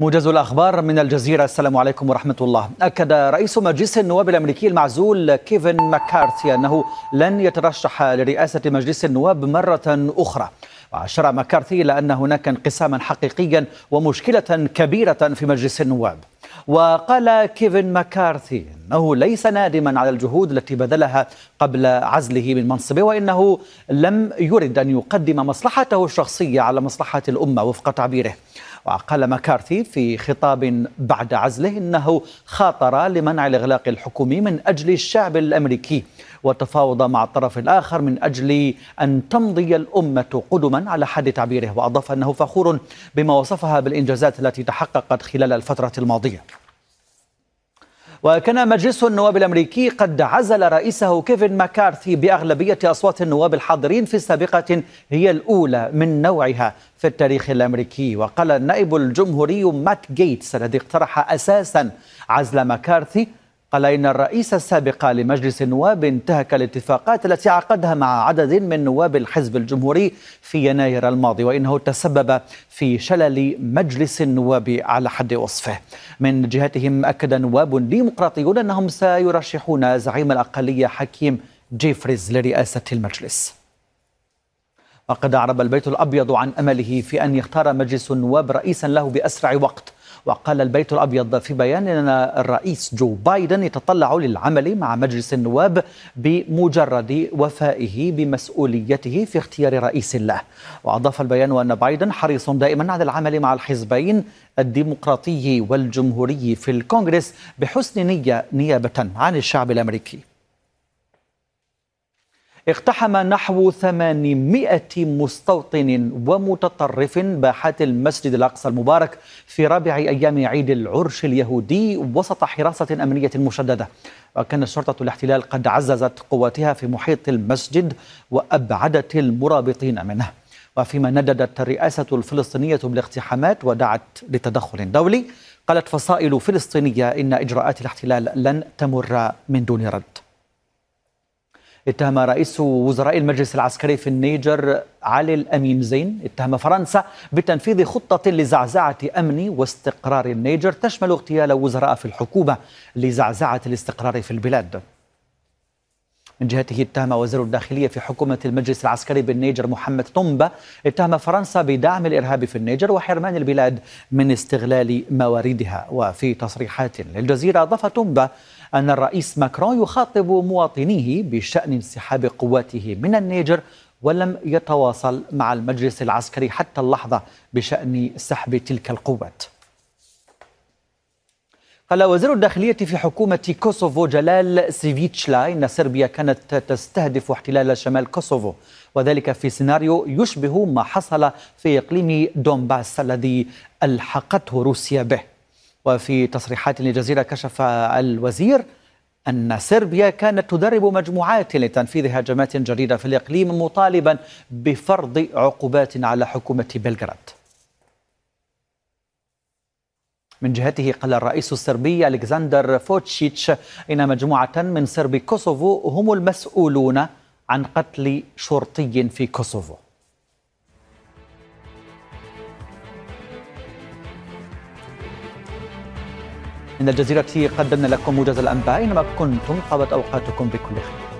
موجز الأخبار من الجزيرة. السلام عليكم ورحمة الله. أكد رئيس مجلس النواب الأمريكي المعزول كيفن ماكارثي أنه لن يترشح لرئاسة مجلس النواب مرة أخرى. وأشار ماكارثي إلى أن هناك انقساما حقيقيا ومشكلة كبيرة في مجلس النواب. وقال كيفن ماكارثي أنه ليس نادما على الجهود التي بذلها قبل عزله من منصبه وإنه لم يرد أن يقدم مصلحته الشخصية على مصلحة الأمة وفق تعبيره. وقال ماكارثي في خطاب بعد عزله إنه خاطر لمنع الإغلاق الحكومي من أجل الشعب الأمريكي وتفاوض مع الطرف الآخر من أجل أن تمضي الأمة قدما على حد تعبيره وأضاف أنه فخور بما وصفها بالإنجازات التي تحققت خلال الفترة الماضية. وكان مجلس النواب الأمريكي قد عزل رئيسه كيفن ماكارثي بأغلبية أصوات النواب الحاضرين في سابقة هي الأولى من نوعها في التاريخ الأمريكي. وقال النائب الجمهوري مات جيتس الذي اقترح أساسا عزل ماكارثي قال إن الرئيس السابق لمجلس النواب انتهك الاتفاقات التي عقدها مع عدد من نواب الحزب الجمهوري في يناير الماضي وإنه تسبب في شلل مجلس النواب على حد وصفه. من جهتهم أكد نواب ديمقراطيون أنهم سيرشحون زعيم الأقلية حكيم جيفريز لرئاسة المجلس. وقد أعرب البيت الأبيض عن أمله في أن يختار مجلس النواب رئيسا له بأسرع وقت. وقال البيت الأبيض في بيان أن الرئيس جو بايدن يتطلع للعمل مع مجلس النواب بمجرد وفائه بمسؤوليته في اختيار رئيس له وأضاف البيان أن بايدن حريص دائما على العمل مع الحزبين الديمقراطي والجمهوري في الكونغرس بحسن نية نيابة عن الشعب الأمريكي. اقتحم نحو 800 مستوطن ومتطرف باحات المسجد الأقصى المبارك في رابع أيام عيد العرش اليهودي وسط حراسة أمنية مشددة. وكان شرطة الاحتلال قد عززت قواتها في محيط المسجد وأبعدت المرابطين منه. وفيما نددت الرئاسة الفلسطينية بالاقتحامات ودعت لتدخل دولي قالت فصائل فلسطينية إن إجراءات الاحتلال لن تمر من دون رد. اتهم رئيس وزراء المجلس العسكري في النيجر علي الأمين زين. اتهم فرنسا بتنفيذ خطة لزعزعة أمن واستقرار النيجر. تشمل اغتيال وزراء في الحكومة لزعزعة الاستقرار في البلاد. من جهته اتهم وزير الداخلية في حكومة المجلس العسكري بالنيجر محمد طنبة. اتهم فرنسا بدعم الإرهاب في النيجر وحرمان البلاد من استغلال مواردها. وفي تصريحات للجزيرة أضاف طنبة أن الرئيس ماكرون يخاطب مواطنيه بشأن انسحاب قواته من النيجر ولم يتواصل مع المجلس العسكري حتى اللحظة بشأن سحب تلك القوات. قال وزير الداخلية في حكومة كوسوفو جلال سفيتشلا إن صربيا كانت تستهدف احتلال شمال كوسوفو وذلك في سيناريو يشبه ما حصل في إقليم دونباس الذي ألحقته روسيا به. وفي تصريحات للجزيرة كشف الوزير أن صربيا كانت تدرب مجموعات لتنفيذ هجمات جديدة في الإقليم مطالبا بفرض عقوبات على حكومة بلغراد. من جهته قال الرئيس الصربي ألكسندر فوتشيتش إن مجموعة من صربي كوسوفو هم المسؤولون عن قتل شرطي في كوسوفو. من الجزيرة قدمنا لكم موجز الأنباء إنما كنتم قضت أوقاتكم بكل خير.